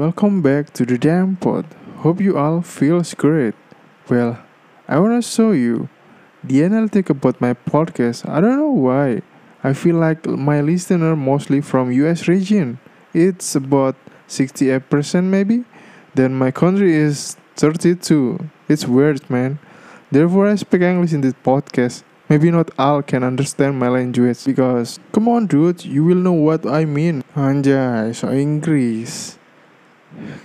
welcome back to the damn pod. Hope you all feels great. Well, I wanna show you the analytic about my podcast. I don't know why. I feel like my listener mostly from US region. It's about 68% maybe. Then my country is 32. It's weird, man. Therefore, I speak English in this podcast. Maybe not all can understand my language because come on dude, you will know what I mean. Anjay, so Inggris.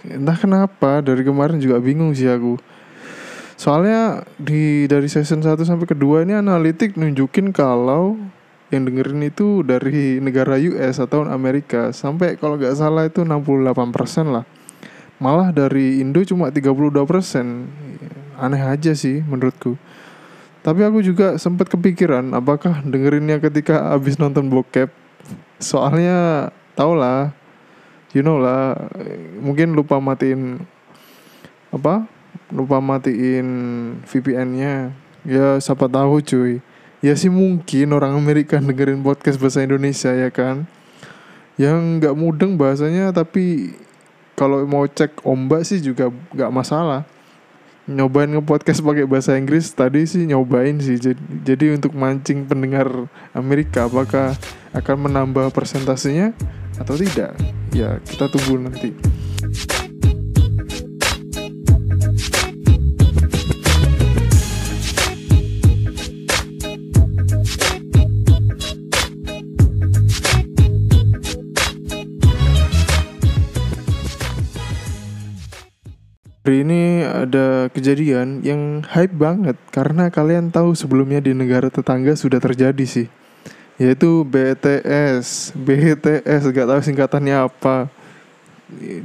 Entah kenapa dari kemarin juga bingung sih aku. Soalnya di dari season 1 sampai kedua ini analitik nunjukin kalau yang dengerin itu dari negara US atau Amerika sampai kalau nggak salah itu 68% lah. Malah dari Indo cuma 32%. Aneh aja sih menurutku. Tapi aku juga sempat kepikiran apakah dengerinnya ketika abis nonton bokep. Soalnya tau lah, you know lah, mungkin lupa matiin apa? Lupa matiin VPN-nya. Ya siapa tahu cuy. Ya sih mungkin orang Amerika dengerin podcast bahasa Indonesia ya kan. Yang nggak mudeng bahasanya tapi kalau mau cek ombak sih juga nggak masalah nyobain nge-podcast pakai bahasa Inggris tadi sih nyobain sih jadi, jadi untuk mancing pendengar Amerika apakah akan menambah persentasenya atau tidak? Ya kita tunggu nanti. Hari ini ada kejadian yang hype banget karena kalian tahu sebelumnya di negara tetangga sudah terjadi sih yaitu BTS BTS gak tahu singkatannya apa.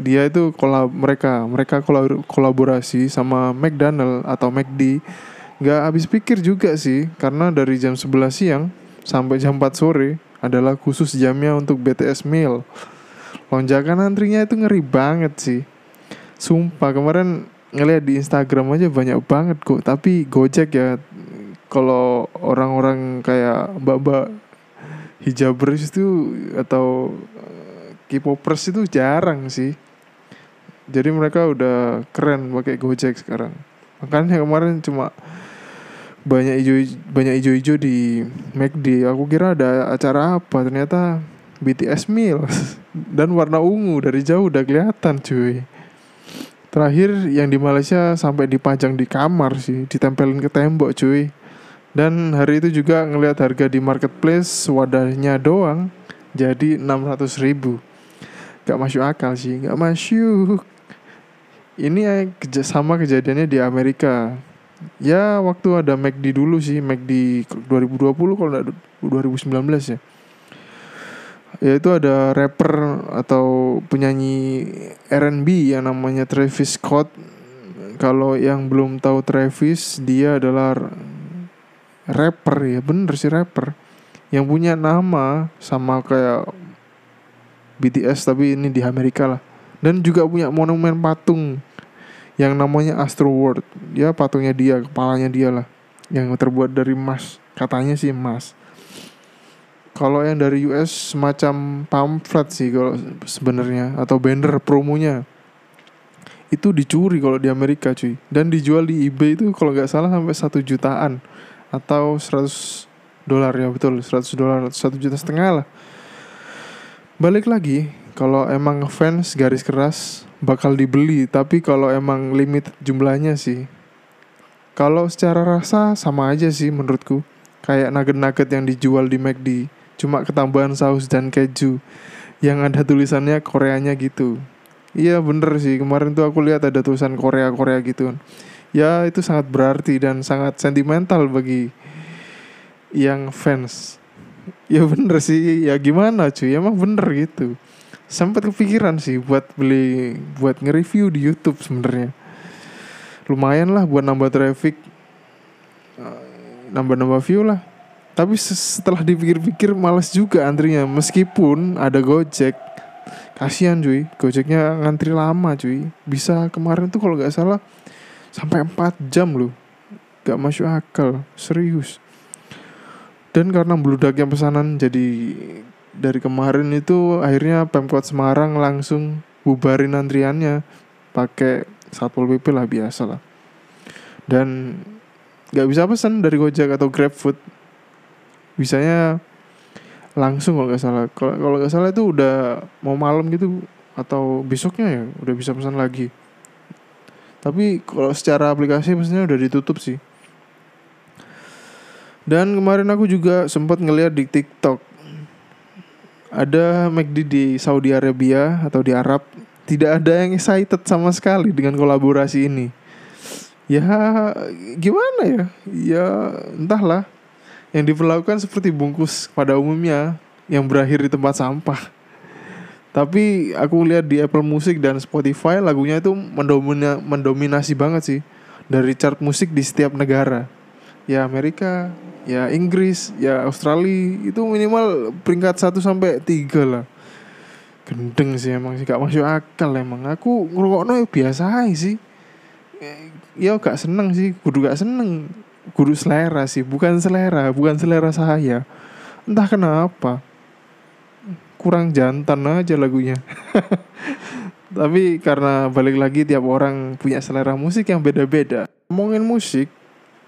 Dia itu kolab mereka mereka kolaborasi sama McDonald atau McD nggak habis pikir juga sih karena dari jam 11 siang sampai jam 4 sore adalah khusus jamnya untuk BTS meal. Lonjakan antrinya itu ngeri banget sih. Sumpah kemarin ngeliat di Instagram aja banyak banget kok. Tapi Gojek ya kalau orang-orang kayak mbak-mbak hijabers itu atau eh, K-popers itu jarang sih. Jadi mereka udah keren pakai Gojek sekarang. Makanya kemarin cuma banyak hijau banyak hijau-hijau di McD. Aku kira ada acara apa, ternyata BTS meal dan warna ungu dari jauh udah kelihatan cuy. Terakhir yang di Malaysia sampai dipajang di kamar sih, ditempelin ke tembok cuy. Dan hari itu juga ngelihat harga di marketplace wadahnya doang jadi 600 ribu. Gak masuk akal sih, gak masuk. Ini sama kejadiannya di Amerika. Ya waktu ada McD dulu sih, McD 2020 kalau enggak 2019 ya yaitu ada rapper atau penyanyi R&B yang namanya Travis Scott. Kalau yang belum tahu Travis, dia adalah rapper ya, bener sih rapper. Yang punya nama sama kayak BTS tapi ini di Amerika lah. Dan juga punya monumen patung yang namanya Astro World. Ya patungnya dia, kepalanya dia lah. Yang terbuat dari emas. Katanya sih emas. Kalau yang dari US semacam pamflet sih kalau sebenarnya atau banner promonya itu dicuri kalau di Amerika cuy dan dijual di eBay itu kalau nggak salah sampai satu jutaan atau 100 dolar ya betul 100 dolar satu juta setengah lah. Balik lagi kalau emang fans garis keras bakal dibeli. Tapi kalau emang limit jumlahnya sih. Kalau secara rasa sama aja sih menurutku. Kayak nugget-nugget yang dijual di McD cuma ketambahan saus dan keju yang ada tulisannya Koreanya gitu. Iya bener sih. Kemarin tuh aku lihat ada tulisan Korea Korea gitu ya itu sangat berarti dan sangat sentimental bagi yang fans. Ya bener sih. Ya gimana cuy? Emang bener gitu. Sempat kepikiran sih buat beli buat nge-review di YouTube sebenarnya. Lumayan lah buat nambah traffic. Eh, nambah-nambah view lah. Tapi setelah dipikir-pikir males juga antrinya. Meskipun ada Gojek. Kasihan cuy, Gojeknya ngantri lama cuy. Bisa kemarin tuh kalau nggak salah sampai 4 jam loh. Gak masuk akal, serius. Dan karena beludaknya pesanan jadi dari kemarin itu akhirnya Pemkot Semarang langsung bubarin antriannya. Pakai satpol pp lah biasa lah. Dan nggak bisa pesan dari gojek atau grabfood. Bisanya langsung kalau nggak salah. Kalau kalau nggak salah itu udah mau malam gitu atau besoknya ya udah bisa pesan lagi tapi kalau secara aplikasi maksudnya udah ditutup sih dan kemarin aku juga sempat ngeliat di TikTok ada McD di Saudi Arabia atau di Arab tidak ada yang excited sama sekali dengan kolaborasi ini. Ya gimana ya? Ya entahlah. Yang diperlakukan seperti bungkus pada umumnya yang berakhir di tempat sampah. Tapi aku lihat di Apple Music dan Spotify lagunya itu mendomina, mendominasi banget sih dari chart musik di setiap negara. Ya Amerika, ya Inggris, ya Australia itu minimal peringkat 1 sampai 3 lah. Gendeng sih emang sih gak masuk akal emang. Aku ngrungokno ya biasa aja sih. Ya gak seneng sih, kudu gak seneng. Kudu selera sih, bukan selera, bukan selera saya. Entah kenapa kurang jantan aja lagunya. Tapi karena balik lagi tiap orang punya selera musik yang beda-beda. Ngomongin musik,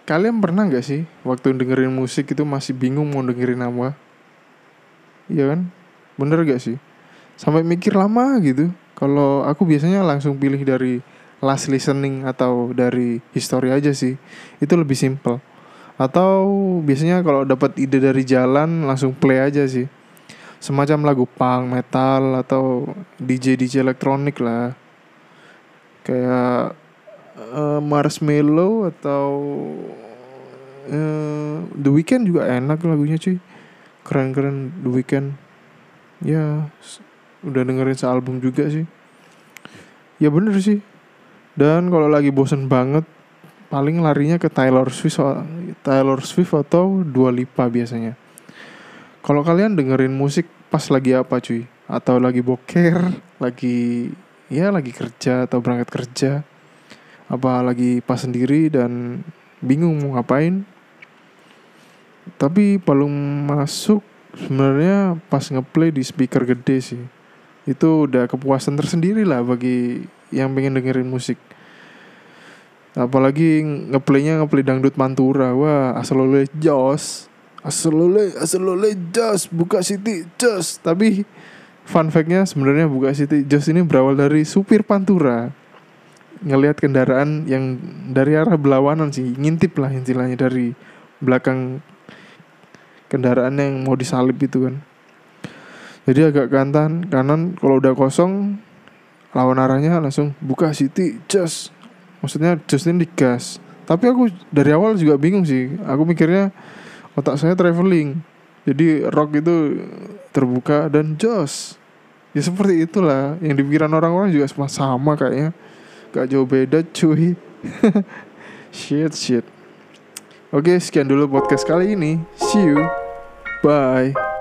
kalian pernah nggak sih waktu dengerin musik itu masih bingung mau dengerin apa? Iya kan? Bener gak sih? Sampai mikir lama gitu. Kalau aku biasanya langsung pilih dari last listening atau dari history aja sih. Itu lebih simple. Atau biasanya kalau dapat ide dari jalan langsung play aja sih semacam lagu punk, metal atau DJ DJ elektronik lah. Kayak uh, Marshmello atau uh, The Weeknd juga enak lagunya cuy. Keren-keren The Weeknd. Ya, udah dengerin sealbum juga sih. Ya bener sih. Dan kalau lagi bosen banget paling larinya ke Taylor Swift Taylor Swift atau Dua Lipa biasanya. Kalau kalian dengerin musik pas lagi apa cuy? Atau lagi boker, lagi ya lagi kerja atau berangkat kerja, apa lagi pas sendiri dan bingung mau ngapain? Tapi paling masuk sebenarnya pas ngeplay di speaker gede sih. Itu udah kepuasan tersendiri lah bagi yang pengen dengerin musik. Apalagi ngeplaynya ngeplay dangdut mantura, wah asal oleh jos Asalole, asalole jos, buka City jos. Tapi fun factnya sebenarnya buka City jos ini berawal dari supir Pantura. Ngelihat kendaraan yang dari arah berlawanan sih ngintip lah istilahnya dari belakang kendaraan yang mau disalip itu kan. Jadi agak kanan kanan kalau udah kosong lawan arahnya langsung buka City jos maksudnya jos ini digas. Tapi aku dari awal juga bingung sih. Aku mikirnya otak saya traveling. Jadi rock itu terbuka dan jos. Ya seperti itulah yang dipikiran orang-orang juga sama sama kayaknya. Gak jauh beda cuy. Shit shit. Oke sekian dulu podcast kali ini. See you. Bye